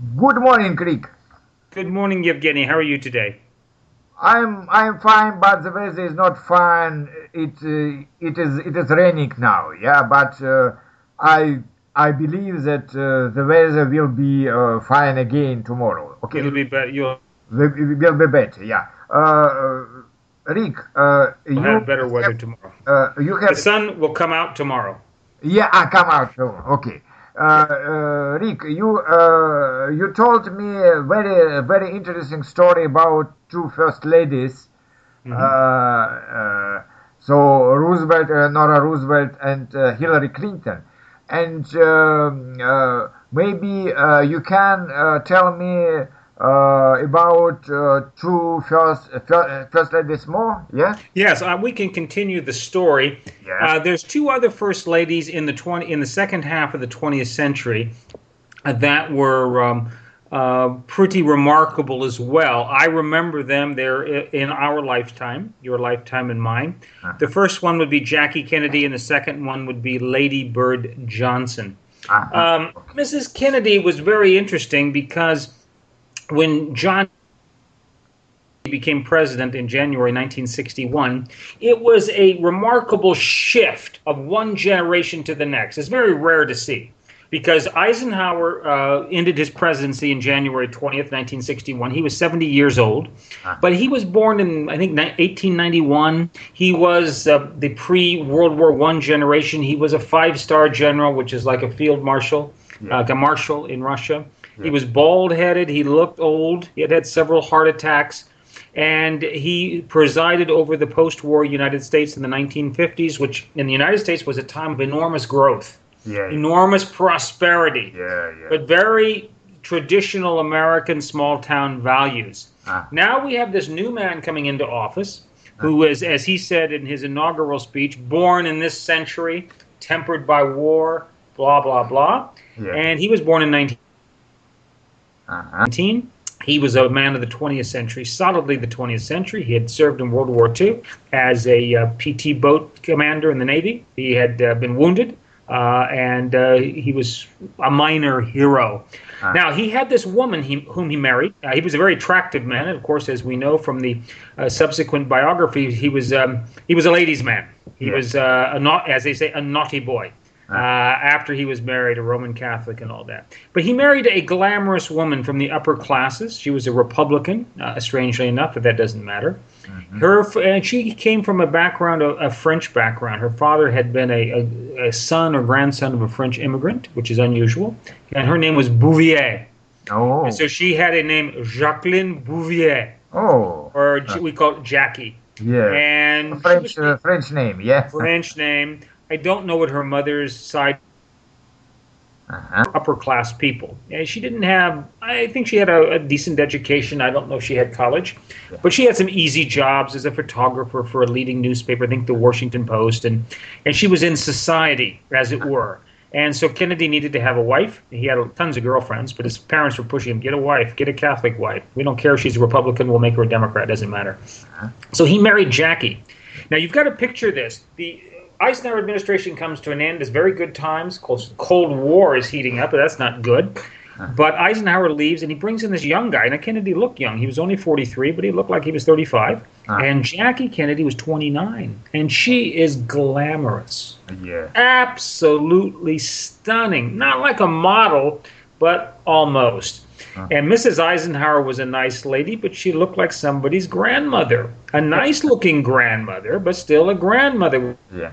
Good morning, Rick. Good morning, Yevgeny. How are you today? I'm I'm fine, but the weather is not fine. It uh, it is it is raining now. Yeah, but uh, I I believe that uh, the weather will be uh, fine again tomorrow. Okay, It'll be better. You'll will, will be better. Yeah. Uh, Rick, uh, you have better weather tomorrow. Uh, you The have sun will come out tomorrow. Yeah, I come out. Okay. Uh, uh, Rick, you uh, you told me a very very interesting story about two first ladies. Uh, uh, so Roosevelt, uh, Eleanor Roosevelt, and uh, Hillary Clinton. And um, uh, maybe uh, you can uh, tell me uh, about uh, two first uh, uh, first ladies more. Yeah. Yes, uh, we can continue the story. Yes. Uh, there's two other first ladies in the twenty in the second half of the 20th century that were um, uh, pretty remarkable as well. I remember them. They're in our lifetime, your lifetime and mine. The first one would be Jackie Kennedy, and the second one would be Lady Bird Johnson. Uh-huh. Um, Mrs. Kennedy was very interesting because when John became president in January 1961, it was a remarkable shift of one generation to the next. It's very rare to see because Eisenhower uh, ended his presidency in January 20th, 1961. He was 70 years old, but he was born in, I think, 1891. He was uh, the pre World War I generation. He was a five star general, which is like a field marshal, Yeah. like a marshal in Russia. He was bald headed. He looked old. He had had several heart attacks. And he presided over the post war United States in the 1950s, which in the United States was a time of enormous growth, yeah. enormous prosperity, Yeah. Yeah. but very traditional American small town values. Ah. Now we have this new man coming into office who is, as he said in his inaugural speech, born in this century, tempered by war, blah, blah, blah. Yeah. And he was born in 19. Uh-huh. 19. He was a man of the 20th century, solidly the 20th century. He had served in World War II as a uh, PT boat commander in the Navy. He had uh, been wounded, uh, and uh, he was a minor hero. Ah. Now, he had this woman he, whom he married. Uh, he was a very attractive man, and of course, as we know from the uh, subsequent biographies, he was um, he was a ladies' man. He Yeah. was uh, a not, as they say, a naughty boy. Uh, after he was married, a Roman Catholic and all that. But he married a glamorous woman from the upper classes. She was a Republican, uh, strangely enough, but that doesn't matter. Her and she came from a background, a, a French background. Her father had been a, a, a son or grandson of a French immigrant, which is unusual. And her name was Bouvier. Oh. And so she had a name, Jacqueline Bouvier, oh. or we call it Jackie. Yeah. And French was uh, French name. Yeah. French name. I don't know what her mother's side Uh-huh. upper class people. And she didn't have, I think she had a, a decent education. I don't know if she had college, but she had some easy jobs as a photographer for a leading newspaper, I think the Washington Post, and, and she was in society, as it were. And so Kennedy needed to have a wife. He had tons of girlfriends, but his parents were pushing him, get a wife, get a Catholic wife. We don't care if she's a Republican, we'll make her a Democrat, doesn't matter. So he married Jackie. Now you've got to picture this. The Eisenhower administration comes to an end. It's very good times. Cold Cold War is heating up, but that's not good. But Eisenhower leaves, and he brings in this young guy. Now Kennedy looked young; he was only 43, but he looked like he was 35. Ah. And Jackie Kennedy was 29, and she is glamorous, Yeah. absolutely stunning. Not like a model, but almost. And Mrs. Eisenhower was a nice lady, but she looked like somebody's grandmother. A nice looking grandmother, but still a grandmother Yeah.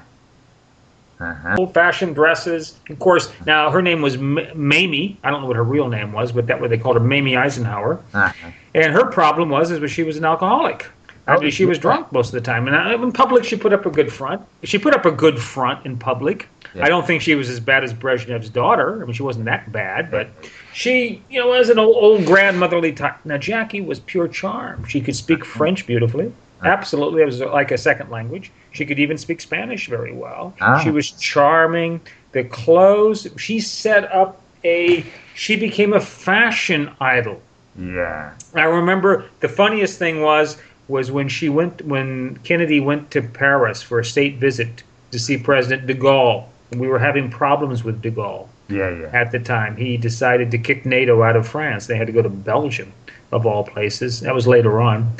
Uh-huh. old fashioned dresses. Of course, now her name was M- Mamie. I don't know what her real name was, but that what they called her Mamie Eisenhower. Uh-huh. And her problem was is that she was an alcoholic. I mean, she was drunk most of the time. And in public, she put up a good front. She put up a good front in public. Yeah. I don't think she was as bad as Brezhnev's daughter. I mean, she wasn't that bad, but she, you know, was an old, old grandmotherly type. Now, Jackie was pure charm. She could speak French beautifully. Absolutely, it was like a second language. She could even speak Spanish very well. Ah. She was charming. The clothes, she set up a, she became a fashion idol. Yeah. I remember the funniest thing was was when she went when Kennedy went to Paris for a state visit to see President de Gaulle, and we were having problems with de Gaulle. Yeah, yeah. at the time. He decided to kick NATO out of France. They had to go to Belgium, of all places. That was later on.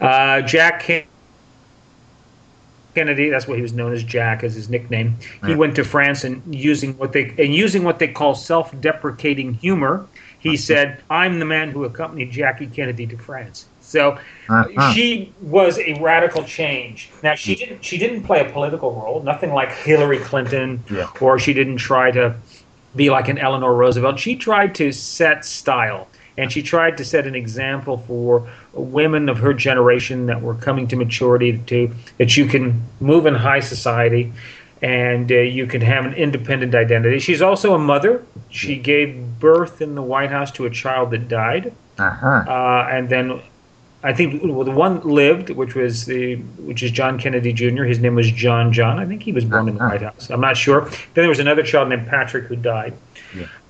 Uh, Jack Kennedy, that's what he was known as Jack as his nickname. He went to France and using what they and using what they call self-deprecating humor, he said, "I'm the man who accompanied Jackie Kennedy to France." So Uh-huh. she was a radical change. Now she didn't she didn't play a political role, nothing like Hillary Clinton, Yeah. or she didn't try to be like an Eleanor Roosevelt. She tried to set style, and she tried to set an example for women of her generation that were coming to maturity to that you can move in high society and uh, you can have an independent identity. She's also a mother. She gave birth in the White House to a child that died, Uh-huh. uh, and then I think well, the one lived, which was the which is John Kennedy Jr. His name was John John. I think he was born in the Uh-huh. White House. I'm not sure. Then there was another child named Patrick who died.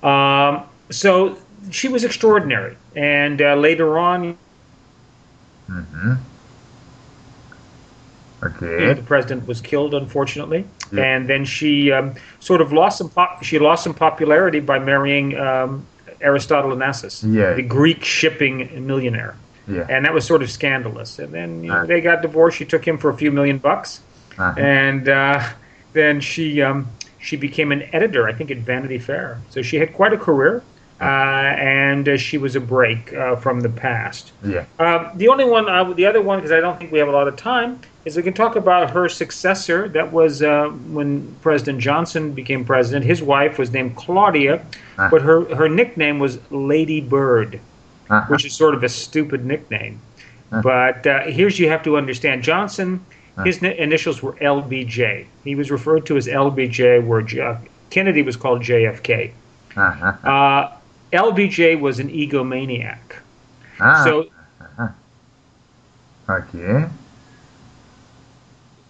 Um, so she was extraordinary, and uh, later on, Mm-hmm. the president was killed, unfortunately, Yeah. and then she um, sort of lost some pop- she lost some popularity by marrying um, Aristotle Onassis, Yeah. the Greek shipping millionaire. Yeah. and that was sort of scandalous. And then you know, they got divorced. She took him for a few million bucks, Uh-huh. and uh, then she um, she became an editor, I think, at Vanity Fair. So she had quite a career, uh, and uh, she was a break uh, from the past. Yeah. Um, the only one, uh, the other one, because I don't think we have a lot of time, is we can talk about her successor. That was uh, when President Johnson became president. His wife was named Claudia, Ah. but her her nickname was Lady Bird Uh-huh. which is sort of a stupid nickname. Huh. But uh, here's you have to understand Johnson, Huh. his ni- initials were LBJ. He was referred to as LBJ, where J- Kennedy was called JFK. Uh-huh. Uh, LBJ was an egomaniac. Ah. So okay.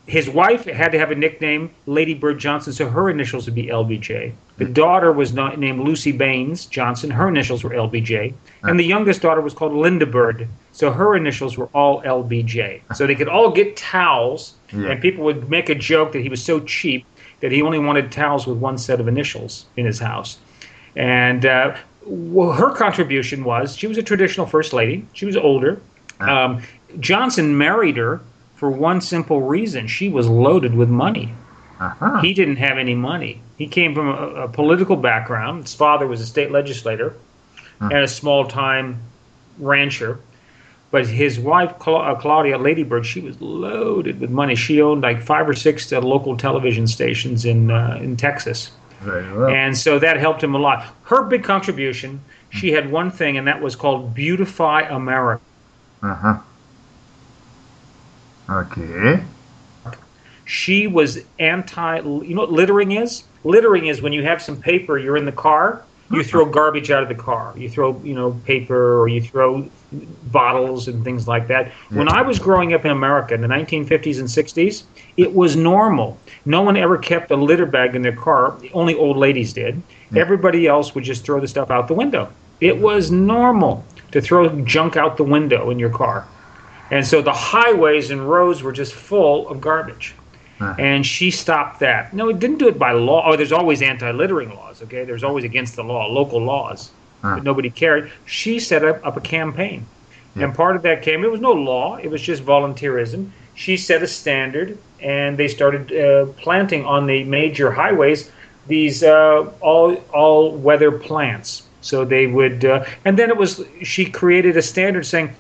his wife had to have a nickname, Lady Bird Johnson, so her initials would be LBJ. The daughter was not, named Luci Baines Johnson. Her initials were LBJ. And the youngest daughter was called Lynda Bird. So her initials were all LBJ. So they could all get towels, Yeah. and people would make a joke that he was so cheap that he only wanted towels with one set of initials in his house. And uh, well, her contribution was she was a traditional first lady. She was older. Um, Johnson married her for one simple reason she was loaded with money. Uh-huh. He didn't have any money. He came from a, a political background. His father was a state legislator and a small time rancher. But his wife, Cla- uh, Claudia Ladybird, she was loaded with money. She owned like five or six uh, local television stations in uh, in Texas. Well. And so that helped him a lot. Her big contribution, she had one thing, and that was called Beautify America. Uh-huh. Okay. She was anti, you know what littering is? Littering is when you have some paper, you're in the car, you throw garbage out of the car. You throw, you know, paper or you throw bottles and things like that. When I was growing up in America in the 1950s and 60s, it was normal. No one ever kept a litter bag in their car. Only old ladies did. Hmm. Everybody else would just throw the stuff out the window. It was normal to throw junk out the window in your car. And so the highways and roads were just full of garbage. Huh. And she stopped that. No, it didn't do it by law. Oh, there's always anti littering laws, okay? There's always against the law, local laws. Huh. But nobody cared. She set up, up a campaign. Yeah. And part of that came, it was no law, it was just volunteerism. She set a standard, and they started uh, planting on the major highways these uh, all all weather plants. So they would, uh, and then it was she created a standard saying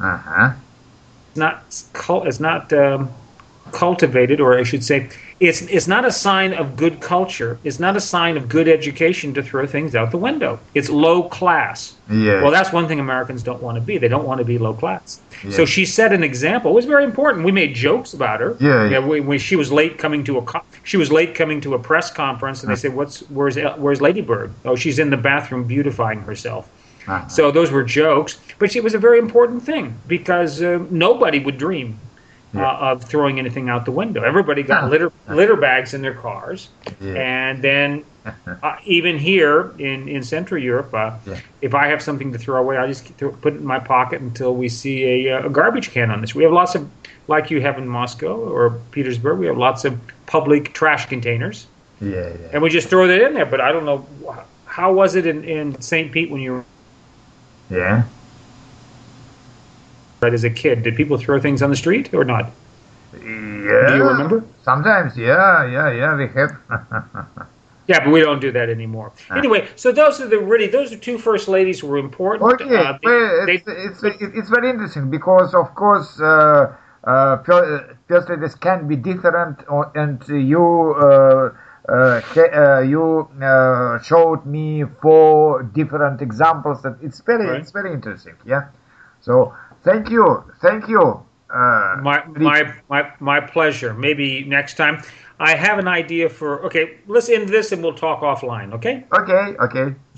Uh-huh. it's not it's not um, cultivated, or I should say, it's it's not a sign of good culture. It's not a sign of good education to throw things out the window. It's low class. Yeah. Well, that's one thing Americans don't want to be. They don't want to be low class. Yeah. So she set an example. It was very important. We made jokes about her. Yeah, yeah. when, when she was late coming to a co- she was late coming to a press conference, and they said, "What's where's where's Lady Bird? Oh, she's in the bathroom beautifying herself." Uh-huh. So those were jokes, but it was a very important thing because uh, nobody would dream Yeah. uh, of throwing anything out the window. Everybody got litter litter bags in their cars, Yeah. and then uh, even here in, in Central Europe, uh, Yeah. if I have something to throw away, I just throw, put it in my pocket until we see a, uh, a garbage can on this. We have lots of, like you have in Moscow or Petersburg, we have lots of public trash containers. Yeah, yeah. and we just throw that in there. But I don't know how was it in, in St. Pete when you were Yeah. Right as a kid? Did people throw things on the street or not? Yeah. Do you remember? Sometimes, yeah, yeah, yeah. We have. Yeah, but we don't do that anymore. Ah. Anyway, so those are the really those are two first ladies who were important. Okay, Uh, they- well, they- it's, it's, it's very interesting because, of course, uh, uh, first ladies can be different, or- and you uh, uh, uh, you uh, showed me four different examples. That it's very Right. it's very interesting. Yeah. So thank you, thank you. Uh, My my my my pleasure. Maybe next time. I have an idea for. Okay, let's end this and we'll talk offline. Okay. Okay, okay.